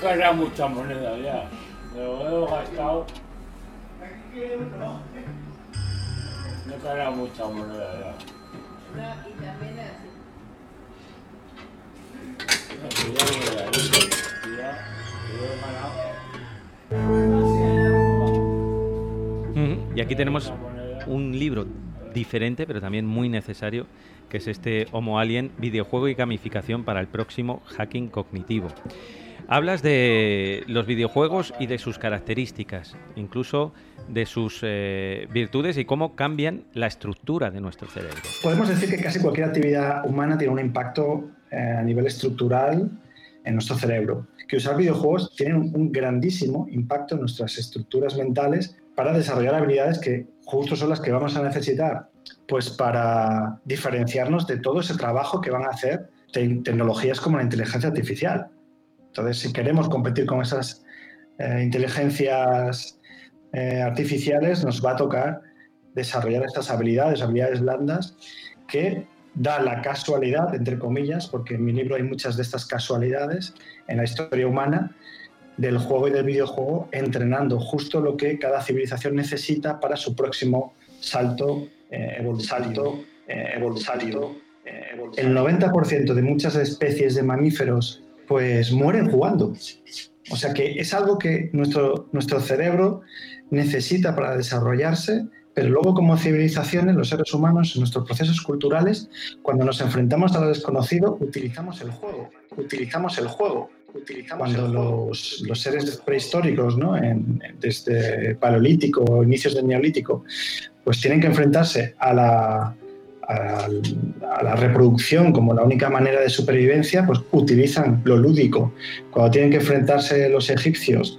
carga mucha moneda ya. Lo he gastado. No carga mucha moneda ya. No, y también así. Cuidado, cuidado, cuidado, Ujú, Y aquí tenemos un libro diferente, pero también muy necesario, que es este Homo Alien, videojuego y gamificación para el próximo hacking cognitivo. Hablas de los videojuegos y de sus características, incluso de sus eh, virtudes y cómo cambian la estructura de nuestro cerebro. Podemos decir que casi cualquier actividad humana tiene un impacto eh, a nivel estructural en nuestro cerebro. Que usar videojuegos tiene un, grandísimo impacto en nuestras estructuras mentales para desarrollar habilidades que justo son las que vamos a necesitar pues para diferenciarnos de todo ese trabajo que van a hacer te- tecnologías como la inteligencia artificial. Entonces, si queremos competir con esas eh, inteligencias eh, artificiales, nos va a tocar desarrollar estas habilidades, habilidades blandas, que da la casualidad, entre comillas, porque en mi libro hay muchas de estas casualidades en la historia humana del juego y del videojuego, entrenando justo lo que cada civilización necesita para su próximo salto eh, evolutivo. evolutivo, eh, evolutivo. El 90% de muchas especies de mamíferos pues mueren jugando. O sea que es algo que nuestro, nuestro cerebro necesita para desarrollarse, pero luego como civilizaciones, los seres humanos, en nuestros procesos culturales, cuando nos enfrentamos a lo desconocido, utilizamos el juego, utilizamos el juego. Utilizamos cuando los, los seres prehistóricos, ¿no? En- desde Paleolítico, inicios del Neolítico, pues tienen que enfrentarse a la, a, a la reproducción como la única manera de supervivencia, pues utilizan lo lúdico. Cuando tienen que enfrentarse los egipcios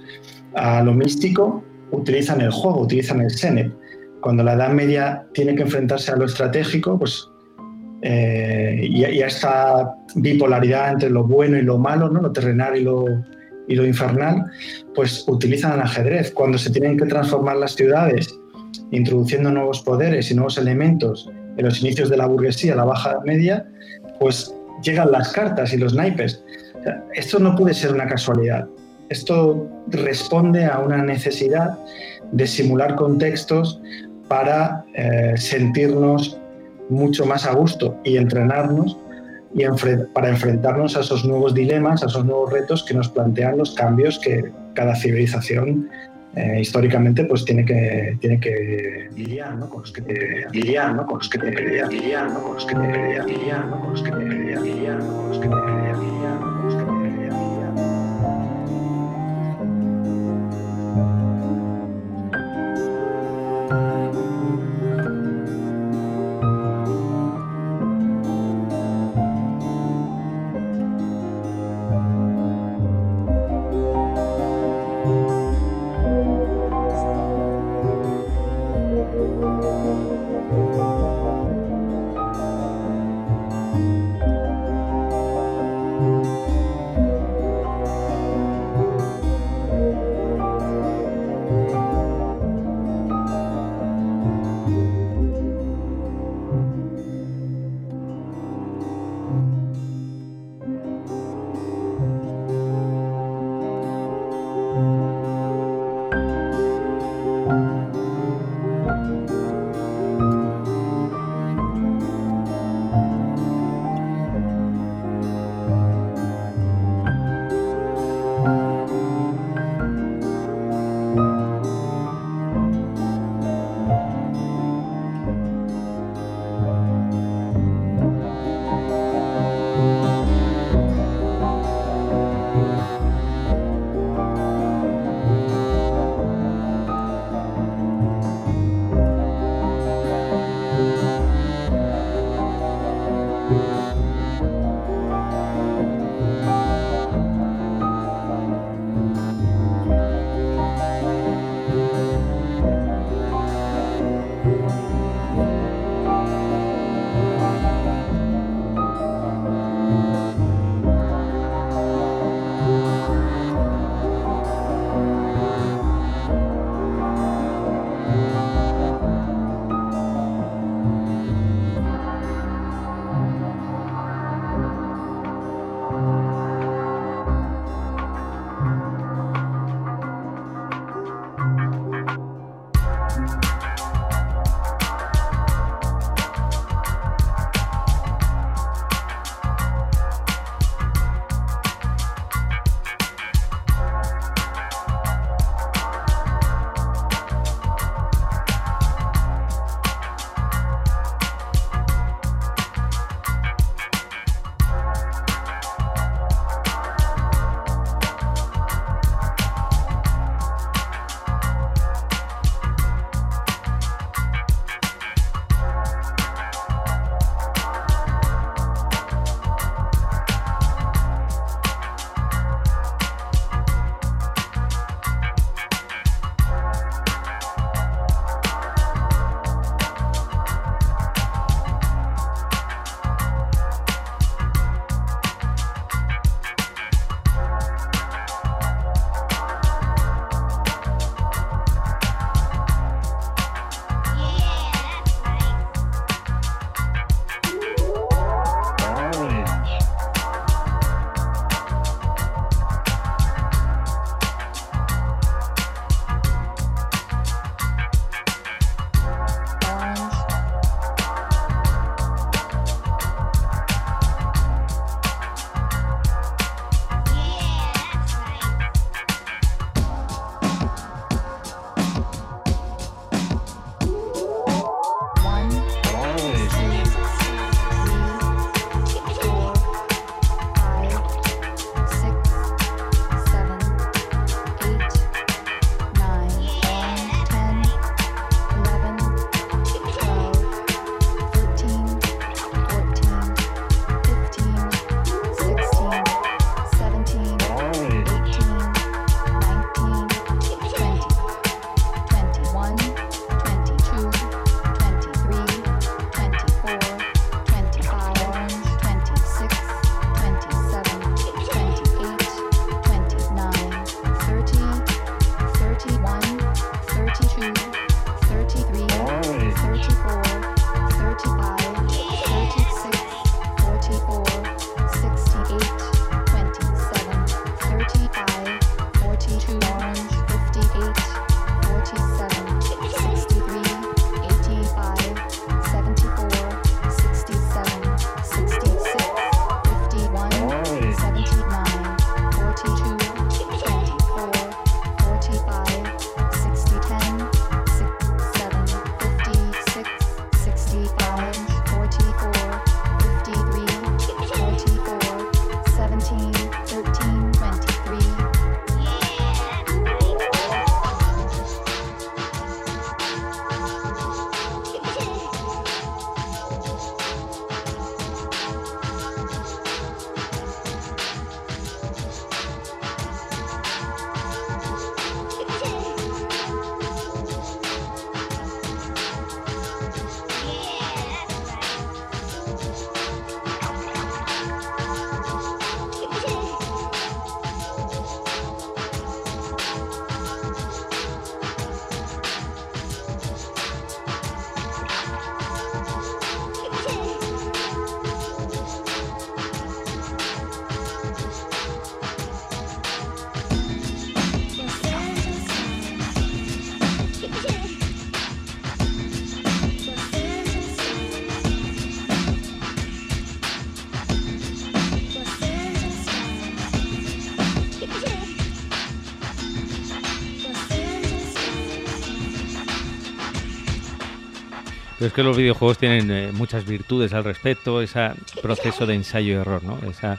a lo místico, utilizan el juego, utilizan el Senet. Cuando la Edad Media tiene que enfrentarse a lo estratégico, pues eh, y, y a esta bipolaridad entre lo bueno y lo malo, ¿no? lo terrenal y lo, y lo infernal, pues utilizan el ajedrez. Cuando se tienen que transformar las ciudades, introduciendo nuevos poderes y nuevos elementos en los inicios de la burguesía, la baja media, pues llegan las cartas y los naipes. Esto no puede ser una casualidad. Esto responde a una necesidad de simular contextos para eh, sentirnos mucho más a gusto y entrenarnos y para enfrentarnos a esos nuevos dilemas, a esos nuevos retos que nos plantean los cambios que cada civilización eh, históricamente pues tiene que tiene que lidiar, ¿no? Con los que te lidiar, ¿no? Con los que te lidiar, lidiar, ¿no? Con los que te lidiar, lidiar, ¿no? Con los que te lidiar, lidiar, ¿no? Con los que te te lidiar, es que los videojuegos tienen eh, muchas virtudes al respecto, ese proceso de ensayo y error, ¿no? Esa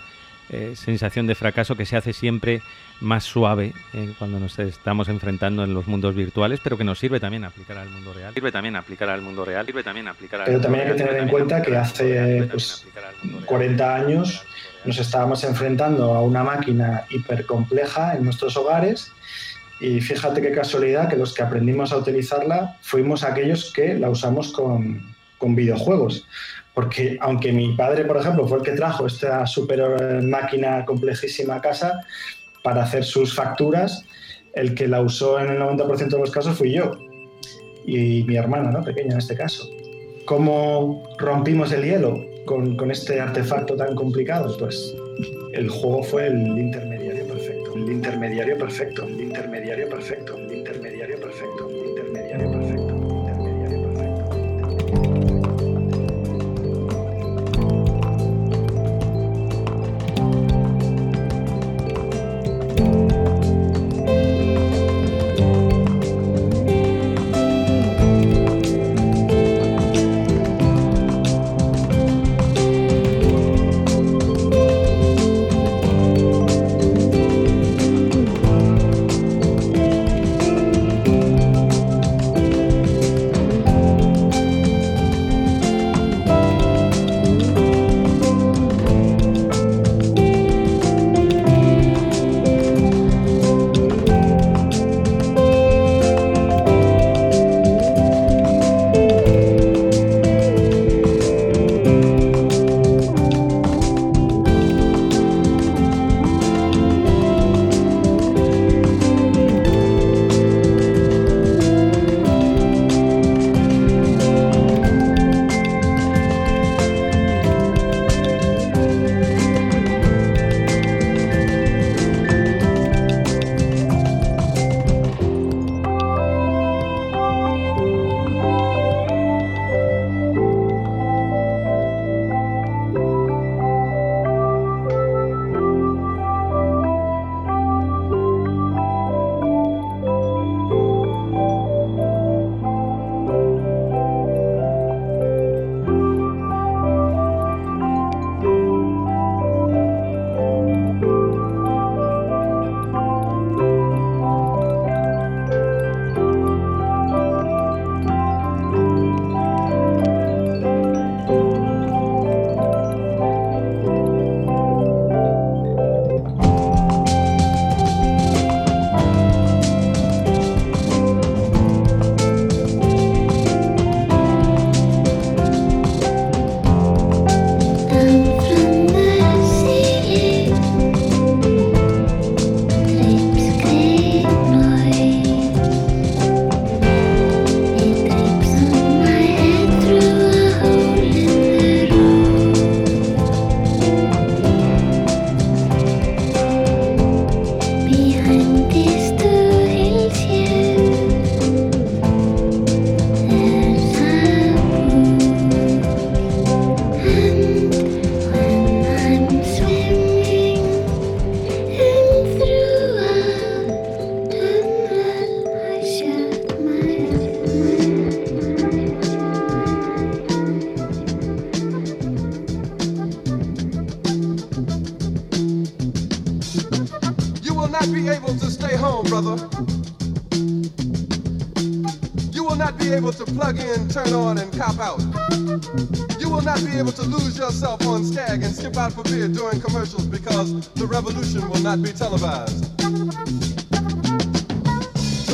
eh, sensación de fracaso que se hace siempre más suave eh, cuando nos estamos enfrentando en los mundos virtuales, pero que nos sirve también a aplicar al mundo real. Sirve también a aplicar al mundo real. Sirve también a aplicar al Pero también hay que tener en cuenta que a hace pues, también a aplicar al mundo real. 40 años nos estábamos enfrentando a una máquina hipercompleja en nuestros hogares y fíjate qué casualidad que los que aprendimos a utilizarla fuimos aquellos que la usamos con, con videojuegos. Porque aunque mi padre, por ejemplo, fue el que trajo esta super eh, máquina complejísima a casa para hacer sus facturas, el que la usó en el 90% de los casos fui yo y mi hermana, ¿no? pequeña en este caso. ¿Cómo rompimos el hielo con, con este artefacto tan complicado? Pues el juego fue el intermediario perfecto, el intermediario perfecto, intermediario perfecto,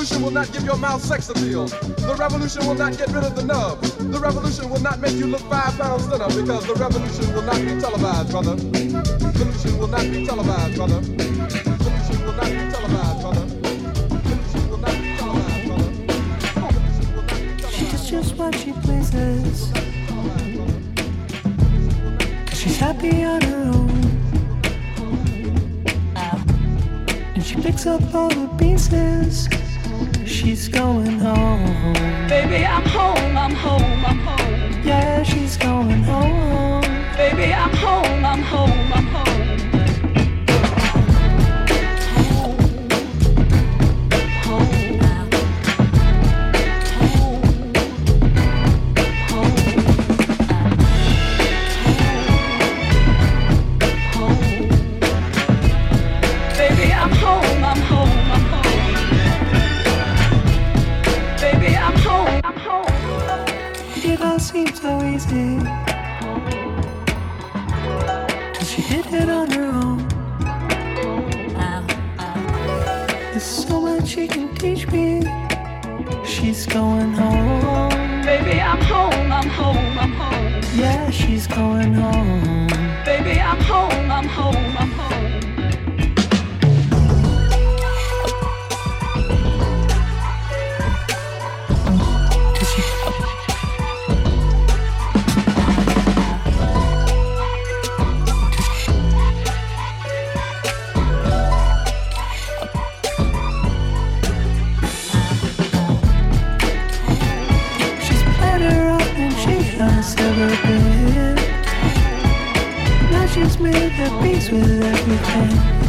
revolution will not give your mouth sex appeal. The revolution will not get rid of the nub. The revolution will not make you look five pounds thinner because the revolution will not be televised, brother. The revolution will not be televised, brother. The revolution will not be televised, brother. Just what she pleases. Cause she's happy on her own. And she picks up all the pieces she's going home. Baby, I'm home, I'm home, I'm home. Yeah, she's going home. Baby, I'm home, I'm home, I'm home. easy. Cause she hit it on her own. There's so much she can teach me. She's going home. Baby, I'm home, I'm home, I'm home. Yeah, she's going home. Baby, I'm home, I'm home, I'm home. peace with everything.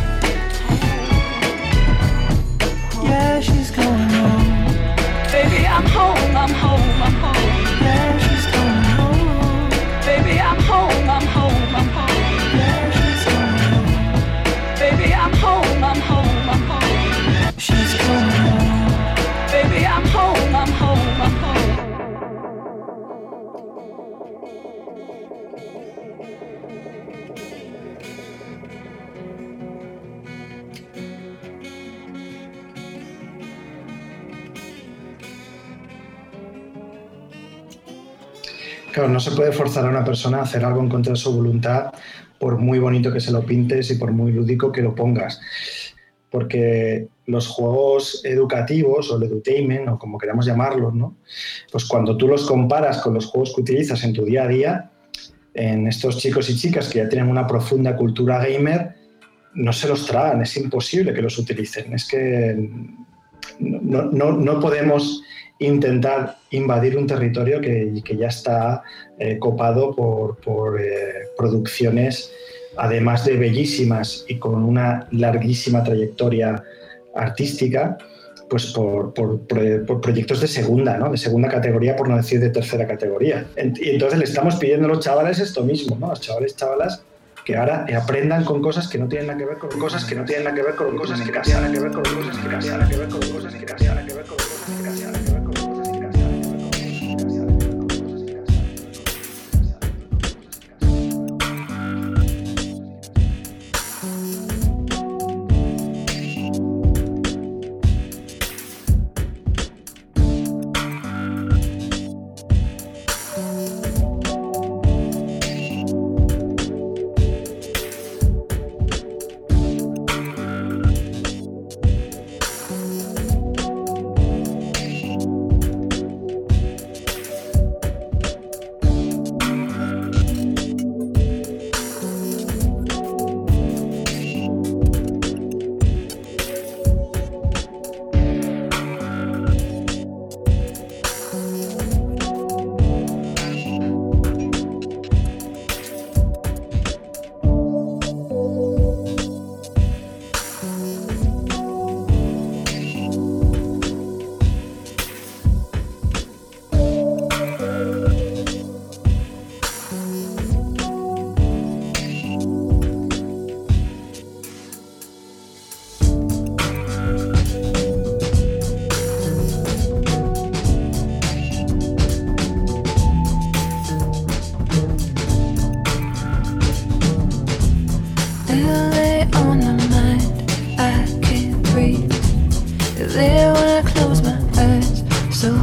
no se puede forzar a una persona a hacer algo en contra de su voluntad, por muy bonito que se lo pintes y por muy lúdico que lo pongas. Porque los juegos educativos o el edutainment, o como queramos llamarlos, ¿no? pues cuando tú los comparas con los juegos que utilizas en tu día a día, en estos chicos y chicas que ya tienen una profunda cultura gamer, no se los tragan, es imposible que los utilicen. Es que no, no, no podemos intentar invadir un territorio que, que ya está copado por, por producciones, además de bellísimas y con una larguísima trayectoria artística, pues por, por, por, proyectos de segunda, ¿no? De segunda categoría, por no decir de tercera categoría. Y entonces le estamos pidiendo a los chavales esto mismo, ¿no? Los chavales, chavalas, que ahora aprendan con cosas que no tienen nada que ver con cosas que no tienen nada que ver con cosas que no tienen nada que ver con cosas que no tienen nada que ver con cosas que no tienen nada que ver con cosas que no tienen nada que ver con cosas que no tienen nada que ver con cosas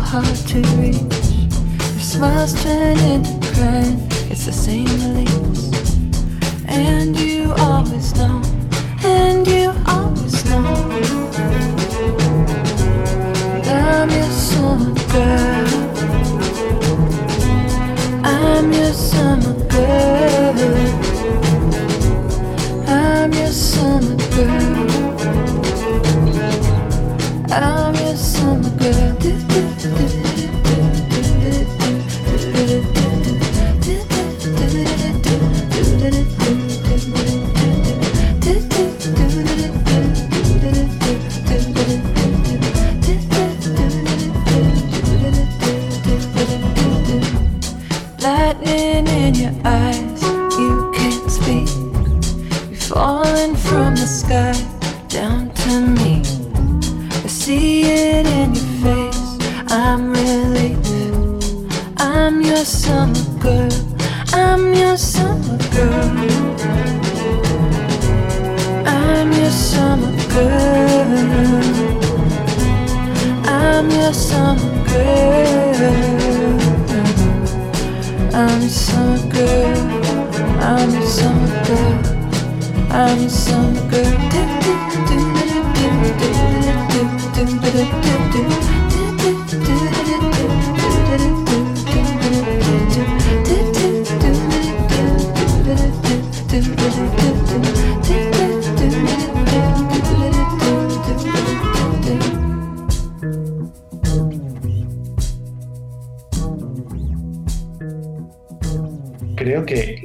hard to reach. Your smiles turn into crying. It's the same relief.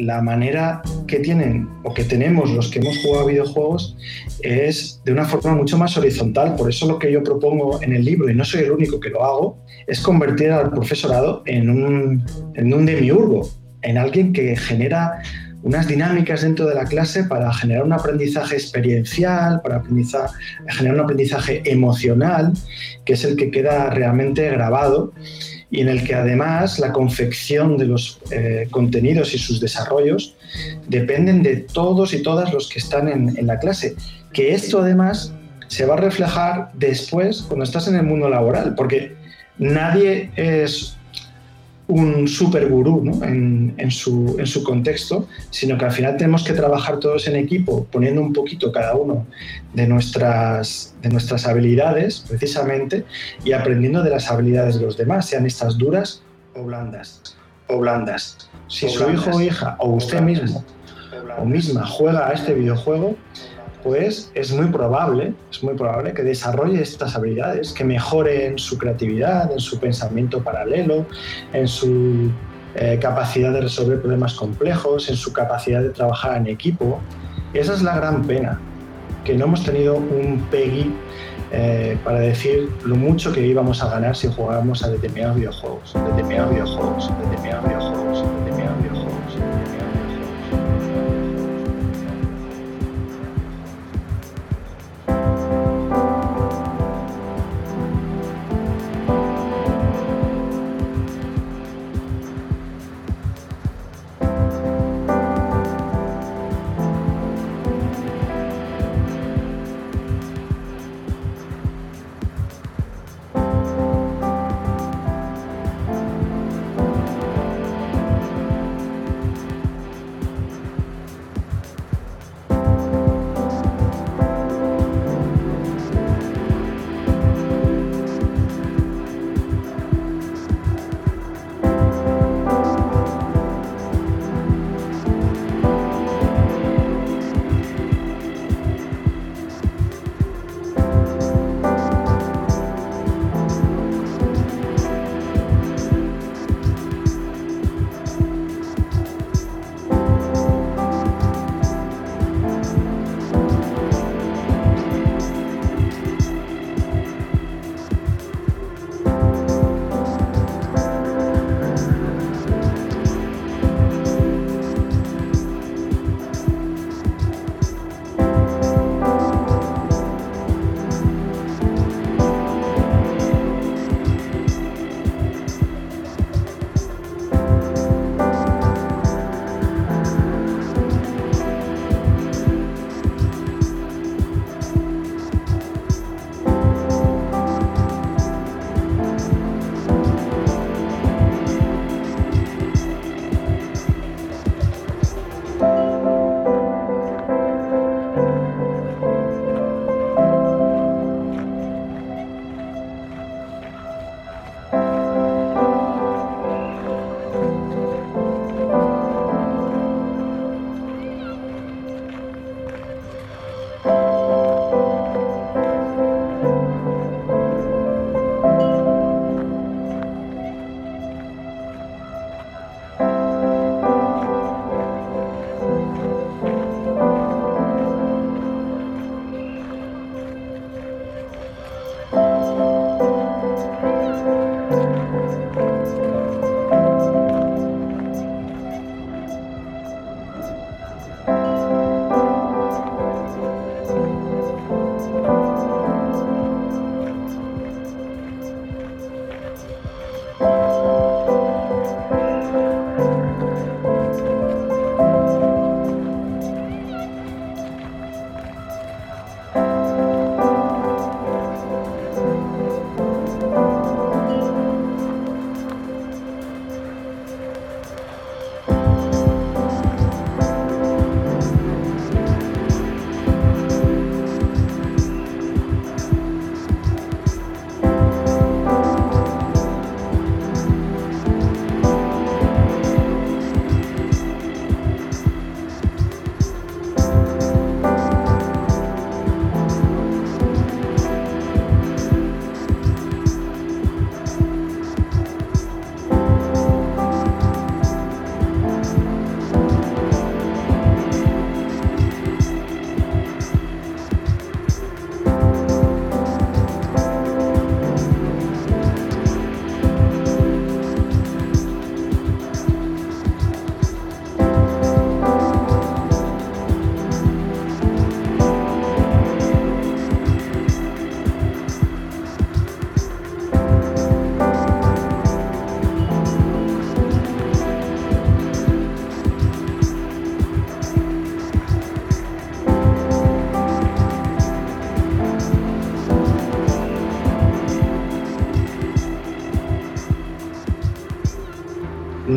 La manera que tienen o que tenemos los que hemos jugado a videojuegos es de una forma mucho más horizontal. Por eso lo que yo propongo en el libro, y no soy el único que lo hago, es convertir al profesorado en un, en un demiurgo, en alguien que genera unas dinámicas dentro de la clase para generar un aprendizaje experiencial, para aprendiza- generar un aprendizaje emocional, que es el que queda realmente grabado y en el que además la confección de los eh, contenidos y sus desarrollos dependen de todos y todas los que están en, en la clase. Que esto además se va a reflejar después cuando estás en el mundo laboral, porque nadie es un super gurú ¿no? en, en su, en su contexto, sino que al final tenemos que trabajar todos en equipo, poniendo un poquito cada uno de nuestras, de nuestras habilidades, precisamente, y aprendiendo de las habilidades de los demás, sean estas duras o blandas. O blandas. Si O su blandas. hijo o hija, o usted blandas. mismo, o misma juega a este videojuego, pues es muy probable, es muy probable que desarrolle estas habilidades, que mejore en su creatividad, en su pensamiento paralelo, en su eh, capacidad de resolver problemas complejos, en su capacidad de trabajar en equipo. Esa es la gran pena, que no hemos tenido un PEGI eh, para decir lo mucho que íbamos a ganar si jugáramos a determinados videojuegos, determinados videojuegos, determinados videojuegos,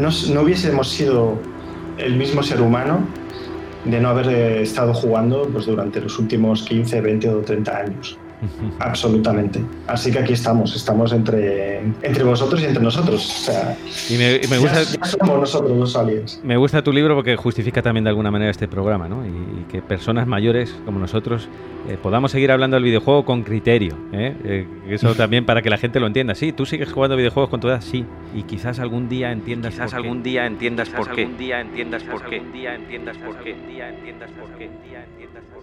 no, no hubiésemos sido el mismo ser humano de no haber eh, estado jugando pues, durante los últimos 15, 20 o 30 años. Absolutamente. Así que aquí estamos, estamos entre, entre vosotros y entre nosotros. O sea, Y me, y me gusta, ya, ya somos nosotros los aliens. me gusta tu libro porque justifica también de alguna manera este programa, ¿no? Y, y que personas mayores como nosotros eh, podamos seguir hablando del videojuego con criterio. ¿eh? Eh, eso también para que la gente lo entienda. Sí, tú sigues jugando videojuegos con tu edad, sí. Y quizás algún día entiendas Quizás por qué. algún día entiendas Quizás por qué. algún día entiendas por qué. Algún día entiendas por qué. Algún día entiendas por qué. Algún día entiendas por qué.